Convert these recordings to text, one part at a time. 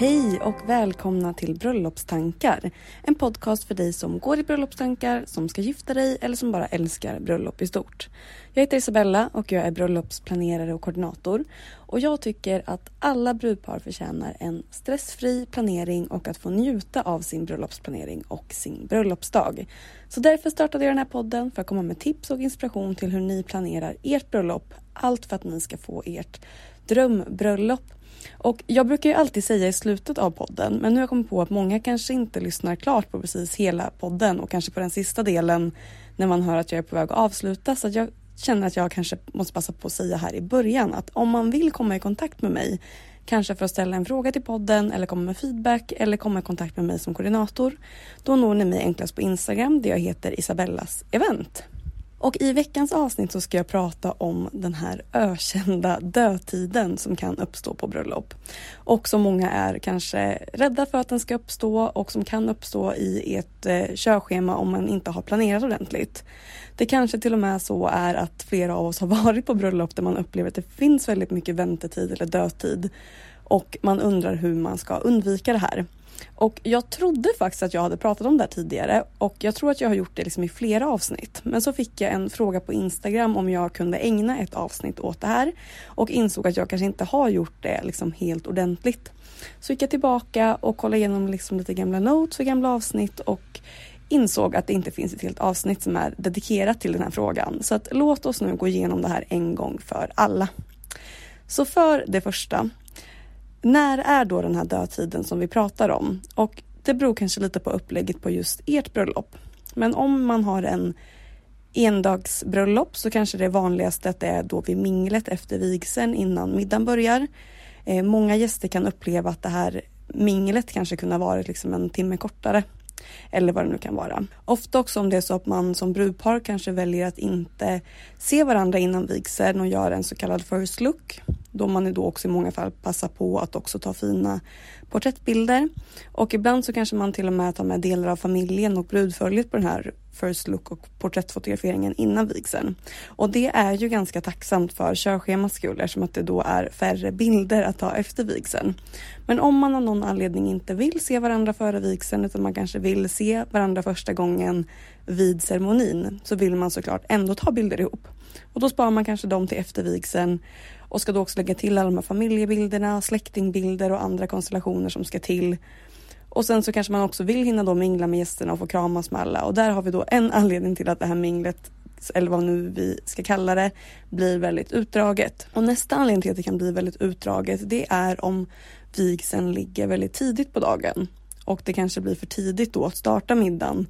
Hej och välkomna till Bröllopstankar. En podcast för dig som går i bröllopstankar, som ska gifta dig eller som bara älskar bröllop i stort. Jag heter Isabella och jag är bröllopsplanerare och koordinator. Och jag tycker att alla brudpar förtjänar en stressfri planering och att få njuta av sin bröllopsplanering och sin bröllopsdag. Så därför startade jag den här podden för att komma med tips och inspiration till hur ni planerar ert bröllop. Allt för att ni ska få ert drömbröllop och jag brukar ju alltid säga i slutet av podden, men nu har jag kommit på att många kanske inte lyssnar klart på precis hela podden och kanske på den sista delen när man hör att jag är på väg att avsluta. Så att jag känner att jag kanske måste passa på att säga här i början att om man vill komma i kontakt med mig, kanske för att ställa en fråga till podden eller komma med feedback eller komma i kontakt med mig som koordinator, då når ni mig enklast på Instagram där jag heter Isabellas event. Och i veckans avsnitt så ska jag prata om den här ökända dödtiden som kan uppstå på bröllop. Och som många är kanske rädda för att den ska uppstå och som kan uppstå i ett eh, körschema om man inte har planerat ordentligt. Det kanske till och med så är att flera av oss har varit på bröllop där man upplever att det finns väldigt mycket väntetid eller dödtid och man undrar hur man ska undvika det här. Och jag trodde faktiskt att jag hade pratat om det här tidigare och jag tror att jag har gjort det liksom i flera avsnitt. Men så fick jag en fråga på Instagram om jag kunde ägna ett avsnitt åt det här och insåg att jag kanske inte har gjort det liksom helt ordentligt. Så gick jag tillbaka och kollade igenom liksom lite gamla notes och gamla avsnitt och insåg att det inte finns ett helt avsnitt som är dedikerat till den här frågan. Så att låt oss nu gå igenom det här en gång för alla. Så för det första, när är då den här dödtiden som vi pratar om? Och det beror kanske lite på upplägget på just ert bröllop. Men om man har en endagsbröllop så kanske det vanligaste att det är då vid minglet efter vigseln innan middagen börjar. Eh, många gäster kan uppleva att det här minglet kanske kunde ha varit liksom en timme kortare. Eller vad det nu kan vara. Ofta också om det är så att man som brudpar kanske väljer att inte se varandra innan vigseln och göra en så kallad first look. Då man då också i många fall passar på att också ta fina porträttbilder. Och ibland så kanske man till och med tar med delar av familjen och brudföljet på den här first look och porträttfotograferingen innan vigseln. Och det är ju ganska tacksamt för körschemats skull eftersom att det då är färre bilder att ta efter vigseln. Men om man av någon anledning inte vill se varandra före vigseln utan man kanske vill se varandra första gången vid ceremonin så vill man såklart ändå ta bilder ihop. Och då sparar man kanske dem till efter vigseln och ska då också lägga till alla de här familjebilderna, släktingbilder och andra konstellationer som ska till. Och sen så kanske man också vill hinna då mingla med gästerna och få kramas med alla och där har vi då en anledning till att det här minglet eller vad nu vi ska kalla det, blir väldigt utdraget. Och nästa anledning till att det kan bli väldigt utdraget det är om vigseln ligger väldigt tidigt på dagen och det kanske blir för tidigt då att starta middagen,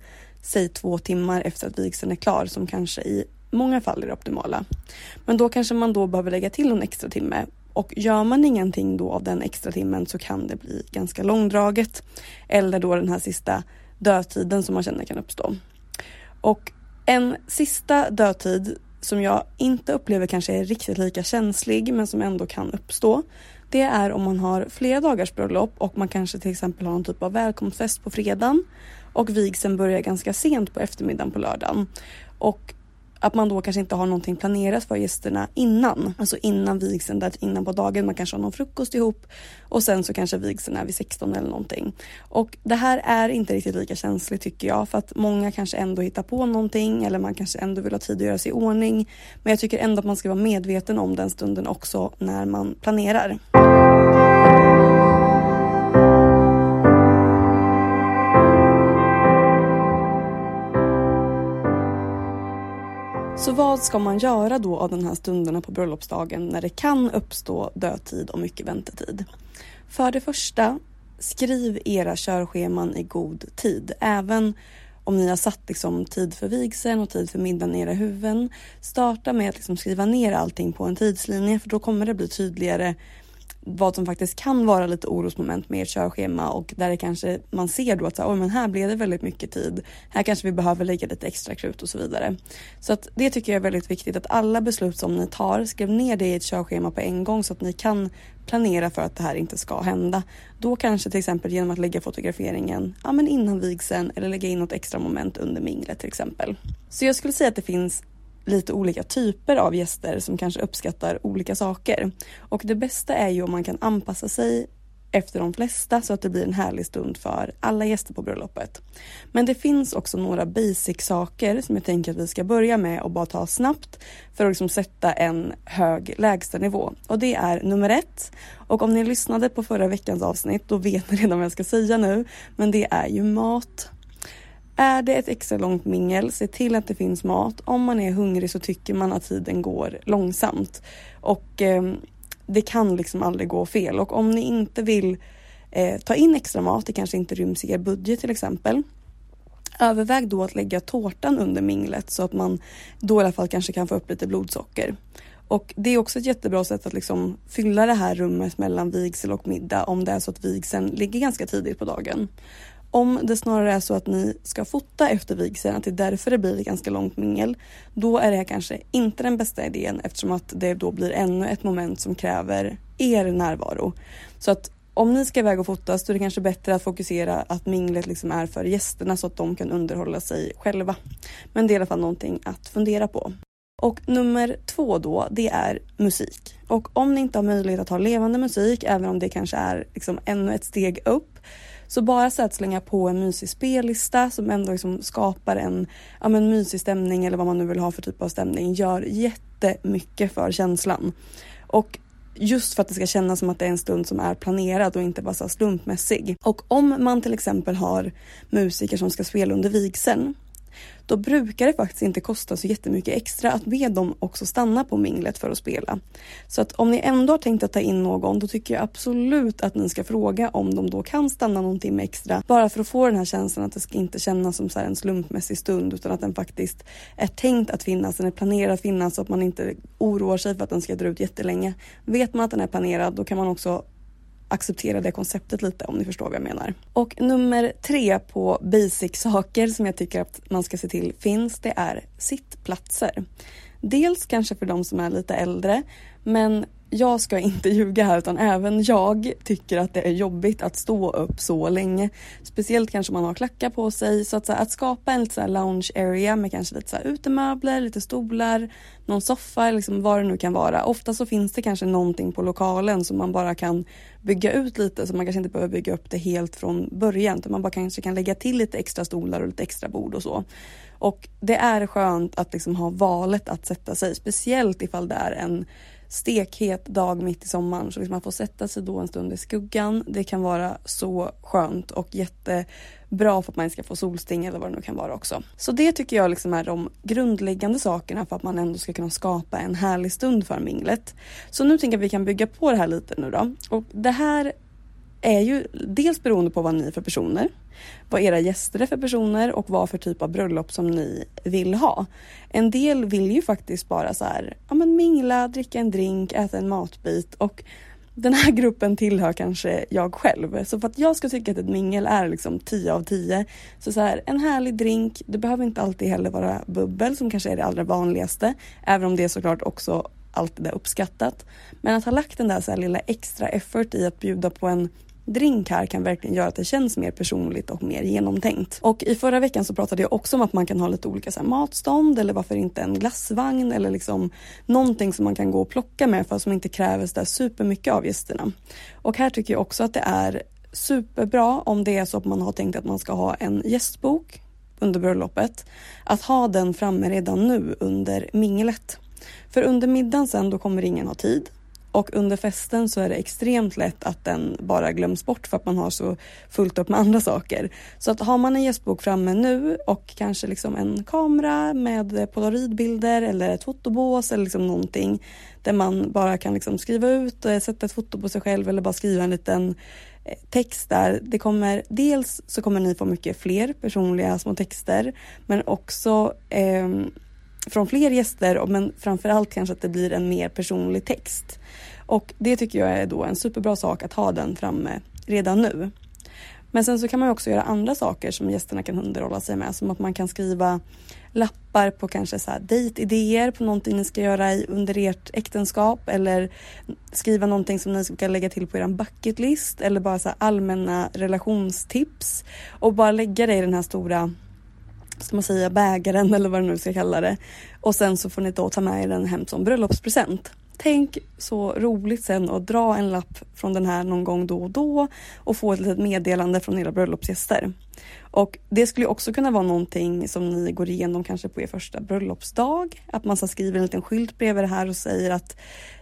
säg två timmar efter att vigseln är klar som kanske i många fall är det optimala. Men då kanske man då behöver lägga till någon extra timme Och gör man ingenting då av den extra timmen så kan det bli ganska långdraget. Eller då den här sista dödtiden som man känner kan uppstå. Och en sista dödtid som jag inte upplever kanske är riktigt lika känslig men som ändå kan uppstå. Det är om man har flera dagars bröllop och man kanske till exempel har någon typ av välkomstfest på fredagen och vigseln börjar ganska sent på eftermiddagen på lördagen. Och att man då kanske inte har någonting planerat för gästerna innan. Alltså innan vigseln, där innan på dagen. Man kanske har någon frukost ihop och sen så kanske vigseln är vid 16 eller någonting. Och det här är inte riktigt lika känsligt tycker jag för att många kanske ändå hittar på någonting eller man kanske ändå vill ha tid att göra sig i ordning. Men jag tycker ändå att man ska vara medveten om den stunden också när man planerar. Vad ska man göra då av de här stunderna på bröllopsdagen när det kan uppstå dödtid och mycket väntetid? För det första, skriv era körscheman i god tid. Även om ni har satt liksom tid för vigseln och tid för middagen i era huvuden. Starta med att liksom skriva ner allting på en tidslinje för då kommer det bli tydligare vad som faktiskt kan vara lite orosmoment med ert körschema och där det kanske man ser då att så, men här blev det väldigt mycket tid. Här kanske vi behöver lägga lite extra krut och så vidare. Så att det tycker jag är väldigt viktigt att alla beslut som ni tar, skriv ner det i ett körschema på en gång så att ni kan planera för att det här inte ska hända. Då kanske till exempel genom att lägga fotograferingen ja, men innan vigseln eller lägga in något extra moment under minglet till exempel. Så jag skulle säga att det finns lite olika typer av gäster som kanske uppskattar olika saker. Och det bästa är ju om man kan anpassa sig efter de flesta så att det blir en härlig stund för alla gäster på bröllopet. Men det finns också några basic saker som jag tänker att vi ska börja med och bara ta snabbt för att liksom sätta en hög lägstanivå. Och det är nummer ett. Och om ni lyssnade på förra veckans avsnitt då vet ni redan vad jag ska säga nu. Men det är ju mat. Är det ett extra långt mingel, se till att det finns mat. Om man är hungrig så tycker man att tiden går långsamt. Och eh, det kan liksom aldrig gå fel. Och om ni inte vill eh, ta in extra mat, det kanske inte ryms i er budget till exempel. Överväg då att lägga tårtan under minglet så att man då i alla fall kanske kan få upp lite blodsocker. Och det är också ett jättebra sätt att liksom fylla det här rummet mellan vigsel och middag om det är så att vigseln ligger ganska tidigt på dagen. Om det snarare är så att ni ska fota efter vigseln, att det är därför det blir ett ganska långt mingel, då är det kanske inte den bästa idén eftersom att det då blir ännu ett moment som kräver er närvaro. Så att om ni ska iväg och fotas då är det kanske bättre att fokusera att minglet liksom är för gästerna så att de kan underhålla sig själva. Men det är i alla fall någonting att fundera på. Och nummer två då, det är musik. Och om ni inte har möjlighet att ha levande musik, även om det kanske är liksom ännu ett steg upp, så bara så att slänga på en mysig spellista som ändå liksom skapar en ja, men mysig stämning eller vad man nu vill ha för typ av stämning gör jättemycket för känslan. Och just för att det ska kännas som att det är en stund som är planerad och inte bara så slumpmässig. Och om man till exempel har musiker som ska spela under vigseln då brukar det faktiskt inte kosta så jättemycket extra att be dem också stanna på minglet för att spela. Så att om ni ändå har tänkt att ta in någon, då tycker jag absolut att ni ska fråga om de då kan stanna någon timme extra. Bara för att få den här känslan att det ska inte kännas som så en slumpmässig stund, utan att den faktiskt är tänkt att finnas, den är planerad att finnas så att man inte oroar sig för att den ska dra ut jättelänge. Vet man att den är planerad, då kan man också acceptera det konceptet lite om ni förstår vad jag menar. Och nummer tre på basic saker som jag tycker att man ska se till finns, det är sittplatser. Dels kanske för de som är lite äldre, men jag ska inte ljuga här utan även jag tycker att det är jobbigt att stå upp så länge. Speciellt kanske man har klackar på sig. Så att, så här, att skapa en så lounge area med kanske lite så här utemöbler, lite stolar, någon soffa, liksom vad det nu kan vara. Ofta så finns det kanske någonting på lokalen som man bara kan bygga ut lite så man kanske inte behöver bygga upp det helt från början. Utan man bara kanske kan lägga till lite extra stolar och lite extra bord och så. Och det är skönt att liksom ha valet att sätta sig, speciellt ifall det är en stekhet dag mitt i sommaren. Så liksom man får sätta sig då en stund i skuggan. Det kan vara så skönt och jättebra för att man ska få solsting eller vad det nu kan vara också. Så det tycker jag liksom är de grundläggande sakerna för att man ändå ska kunna skapa en härlig stund för minglet. Så nu tänker jag att vi kan bygga på det här lite nu då. Och det här är ju dels beroende på vad ni är för personer, vad era gäster är för personer och vad för typ av bröllop som ni vill ha. En del vill ju faktiskt bara så här, ja men mingla, dricka en drink, äta en matbit och den här gruppen tillhör kanske jag själv. Så för att jag ska tycka att ett mingel är liksom 10 av 10 så så här, en härlig drink, det behöver inte alltid heller vara bubbel som kanske är det allra vanligaste. Även om det är såklart också alltid är uppskattat. Men att ha lagt den där så lilla extra effort i att bjuda på en drink här kan verkligen göra att det känns mer personligt och mer genomtänkt. Och i förra veckan så pratade jag också om att man kan ha lite olika så matstånd eller varför inte en glassvagn eller liksom någonting som man kan gå och plocka med för som inte kräver så där supermycket av gästerna. Och här tycker jag också att det är superbra om det är så att man har tänkt att man ska ha en gästbok under bröllopet. Att ha den framme redan nu under minglet. För under middagen sen då kommer ingen ha tid och under festen så är det extremt lätt att den bara glöms bort för att man har så fullt upp med andra saker. Så att har man en gästbok framme nu och kanske liksom en kamera med polaroidbilder eller ett fotobås eller liksom någonting där man bara kan liksom skriva ut, eh, sätta ett foto på sig själv eller bara skriva en liten eh, text där. Det kommer, dels så kommer ni få mycket fler personliga små texter men också eh, från fler gäster men framförallt kanske att det blir en mer personlig text. Och det tycker jag är då en superbra sak att ha den framme redan nu. Men sen så kan man också göra andra saker som gästerna kan underhålla sig med. Som att man kan skriva lappar på kanske så här dejtidéer på någonting ni ska göra under ert äktenskap. Eller skriva någonting som ni ska lägga till på er bucketlist. Eller bara så allmänna relationstips. Och bara lägga det i den här stora ska man säga, bägaren eller vad du nu ska kalla det. Och sen så får ni då ta med er den hem som bröllopspresent. Tänk så roligt sen att dra en lapp från den här någon gång då och då och få ett litet meddelande från era bröllopsgäster. Och det skulle också kunna vara någonting som ni går igenom kanske på er första bröllopsdag. Att man så skriver en liten skylt bredvid det här och säger att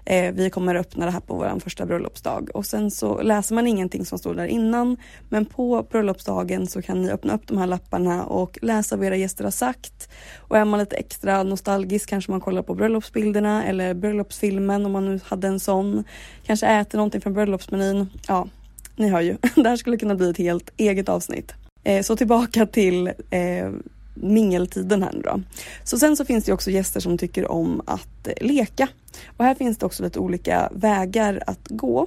eh, vi kommer att öppna det här på vår första bröllopsdag. Och sen så läser man ingenting som står där innan. Men på bröllopsdagen så kan ni öppna upp de här lapparna och läsa vad era gäster har sagt. Och är man lite extra nostalgisk kanske man kollar på bröllopsbilderna eller bröllopsfilmen om man nu hade en sån. Kanske äter någonting från bröllopsmenyn. Ja, ni hör ju. Det här skulle kunna bli ett helt eget avsnitt. Eh, så tillbaka till eh, mingeltiden här nu då. Så sen så finns det också gäster som tycker om att eh, leka. Och här finns det också lite olika vägar att gå.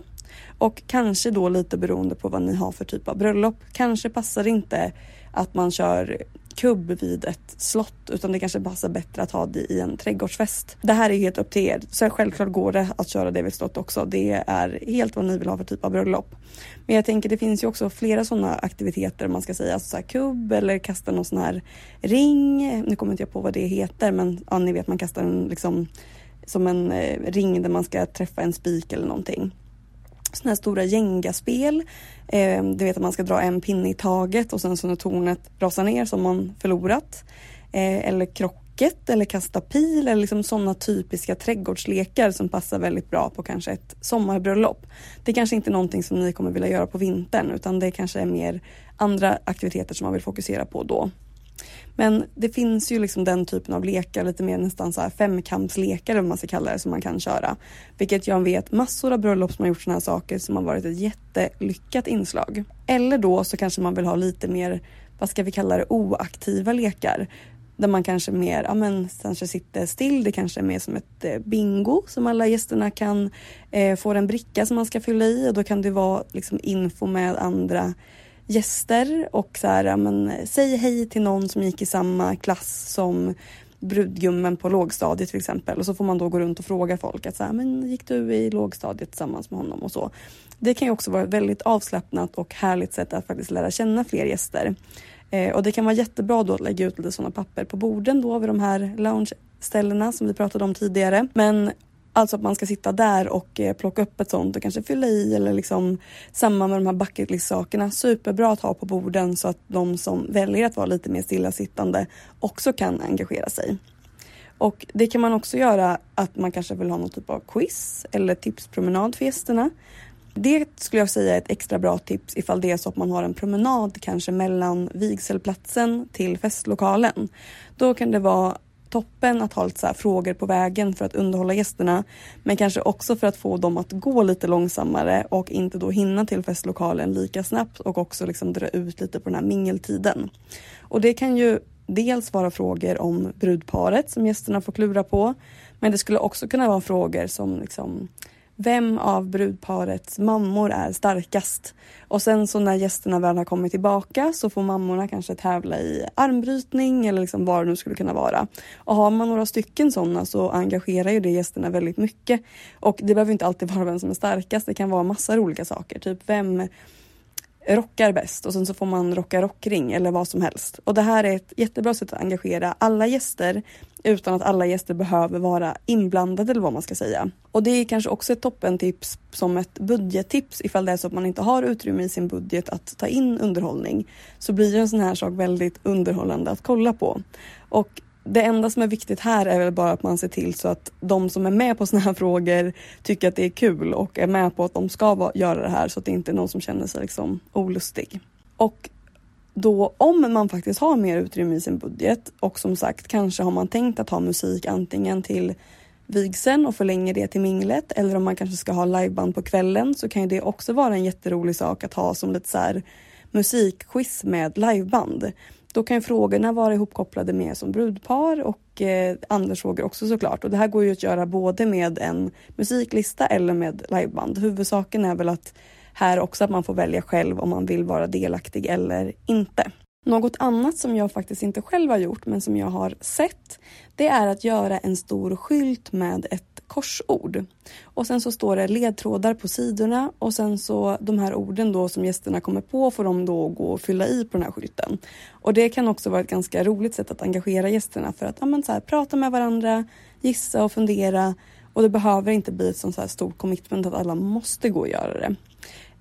Och kanske då lite beroende på vad ni har för typ av bröllop. Kanske passar det inte att man kör kubb vid ett slott utan det kanske passar bättre att ha det i en trädgårdsfest. Det här är helt upp till er. Så självklart går det att köra det vid slott också. Det är helt vad ni vill ha för typ av bröllop. Men jag tänker det finns ju också flera sådana aktiviteter man ska säga, alltså så här kubb eller kasta någon sån här ring. Nu kommer inte jag på vad det heter men ja, ni vet man kastar en liksom som en eh, ring där man ska träffa en spik eller någonting sådana här stora gängaspel. Eh, du vet att man ska dra en pinne i taget och sen så när tornet rasar ner så har man förlorat. Eh, eller krocket eller kasta pil eller liksom sådana typiska trädgårdslekar som passar väldigt bra på kanske ett sommarbröllop. Det är kanske inte är någonting som ni kommer vilja göra på vintern utan det kanske är mer andra aktiviteter som man vill fokusera på då. Men det finns ju liksom den typen av lekar, lite mer nästan så här femkampslekar om man ska kalla det, som man kan köra. Vilket jag vet massor av bröllop som har gjort sådana här saker som har varit ett jättelyckat inslag. Eller då så kanske man vill ha lite mer, vad ska vi kalla det, oaktiva lekar. Där man kanske mer, ja men kanske sitter still, det kanske är mer som ett eh, bingo som alla gästerna kan eh, få en bricka som man ska fylla i och då kan det vara liksom info med andra gäster och så här, men, säg hej till någon som gick i samma klass som brudgummen på lågstadiet till exempel och så får man då gå runt och fråga folk att så här, men gick du i lågstadiet tillsammans med honom och så. Det kan ju också vara ett väldigt avslappnat och härligt sätt att faktiskt lära känna fler gäster. Eh, och det kan vara jättebra då att lägga ut lite sådana papper på borden då vid de här lounge-ställena som vi pratade om tidigare. Men Alltså att man ska sitta där och eh, plocka upp ett sånt och kanske fylla i eller liksom samma med de här bucket list sakerna. Superbra att ha på borden så att de som väljer att vara lite mer stillasittande också kan engagera sig. Och det kan man också göra att man kanske vill ha någon typ av quiz eller tipspromenad för gästerna. Det skulle jag säga är ett extra bra tips ifall det är så att man har en promenad kanske mellan vigselplatsen till festlokalen. Då kan det vara toppen att ha lite så här frågor på vägen för att underhålla gästerna. Men kanske också för att få dem att gå lite långsammare och inte då hinna till festlokalen lika snabbt och också liksom dra ut lite på den här mingeltiden. Och det kan ju dels vara frågor om brudparet som gästerna får klura på. Men det skulle också kunna vara frågor som liksom vem av brudparets mammor är starkast? Och sen så när gästerna väl har kommit tillbaka så får mammorna kanske tävla i armbrytning eller liksom vad det nu skulle kunna vara. Och har man några stycken sådana så engagerar ju det gästerna väldigt mycket. Och det behöver inte alltid vara vem som är starkast, det kan vara massor olika saker. Typ vem rockar bäst och sen så får man rocka rockring eller vad som helst. Och det här är ett jättebra sätt att engagera alla gäster utan att alla gäster behöver vara inblandade eller vad man ska säga. Och det är kanske också ett toppentips som ett budgettips ifall det är så att man inte har utrymme i sin budget att ta in underhållning. Så blir ju en sån här sak väldigt underhållande att kolla på. Och det enda som är viktigt här är väl bara att man ser till så att de som är med på såna här frågor tycker att det är kul och är med på att de ska göra det här så att det inte är någon som känner sig liksom olustig. Och då om man faktiskt har mer utrymme i sin budget och som sagt kanske har man tänkt att ha musik antingen till vigseln och förlänger det till minglet eller om man kanske ska ha liveband på kvällen så kan ju det också vara en jätterolig sak att ha som lite så här musikquiz med liveband. Då kan frågorna vara ihopkopplade med som brudpar och eh, andra frågor också såklart. Och det här går ju att göra både med en musiklista eller med liveband. Huvudsaken är väl att här också att man får välja själv om man vill vara delaktig eller inte. Något annat som jag faktiskt inte själv har gjort men som jag har sett det är att göra en stor skylt med ett korsord. Och sen så står det ledtrådar på sidorna och sen så de här orden då som gästerna kommer på får de då gå och fylla i på den här skylten. Och det kan också vara ett ganska roligt sätt att engagera gästerna för att ja, men så här, prata med varandra, gissa och fundera och det behöver inte bli ett sånt här stort commitment att alla måste gå och göra det.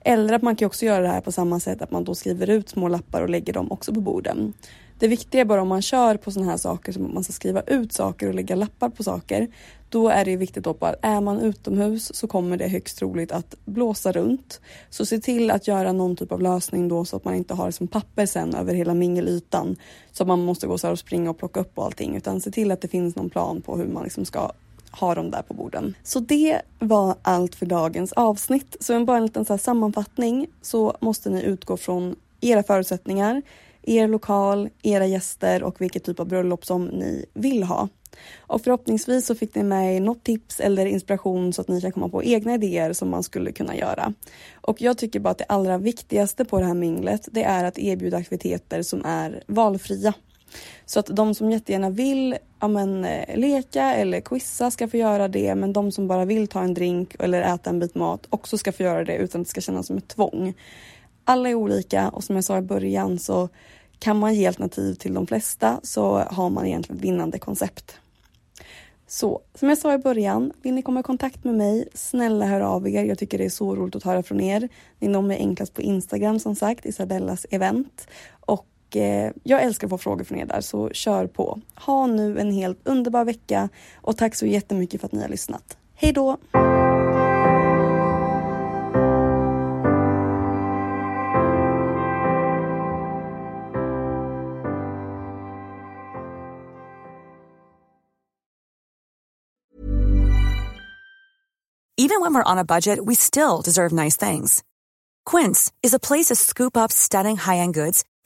Eller att man kan också göra det här på samma sätt att man då skriver ut små lappar och lägger dem också på borden. Det viktiga är bara om man kör på sådana här saker som att man ska skriva ut saker och lägga lappar på saker. Då är det viktigt att är man utomhus så kommer det högst troligt att blåsa runt. Så se till att göra någon typ av lösning då så att man inte har som papper sen över hela mingelytan. Så att man måste gå så och springa och plocka upp allting utan se till att det finns någon plan på hur man liksom ska ha dem där på borden. Så det var allt för dagens avsnitt. Så bara en liten så sammanfattning så måste ni utgå från era förutsättningar, er lokal, era gäster och vilket typ av bröllop som ni vill ha. Och förhoppningsvis så fick ni med något tips eller inspiration så att ni kan komma på egna idéer som man skulle kunna göra. Och jag tycker bara att det allra viktigaste på det här minglet det är att erbjuda aktiviteter som är valfria. Så att de som jättegärna vill ja, men, eh, leka eller quizza ska få göra det men de som bara vill ta en drink eller äta en bit mat också ska få göra det utan att det ska kännas som ett tvång. Alla är olika och som jag sa i början så kan man ge alternativ till de flesta så har man egentligen vinnande koncept. Så som jag sa i början, vill ni komma i kontakt med mig, snälla hör av er. Jag tycker det är så roligt att höra från er. Ni når mig enklast på Instagram som sagt, Isabellas event. Och eh, jag älskar att få frågor från er där, så kör på. Ha nu en helt underbar vecka och tack så jättemycket för att ni har lyssnat. Hej då! Even when we're on a budget, we still deserve nice things. Quince is a place to scoop up stunning high-end goods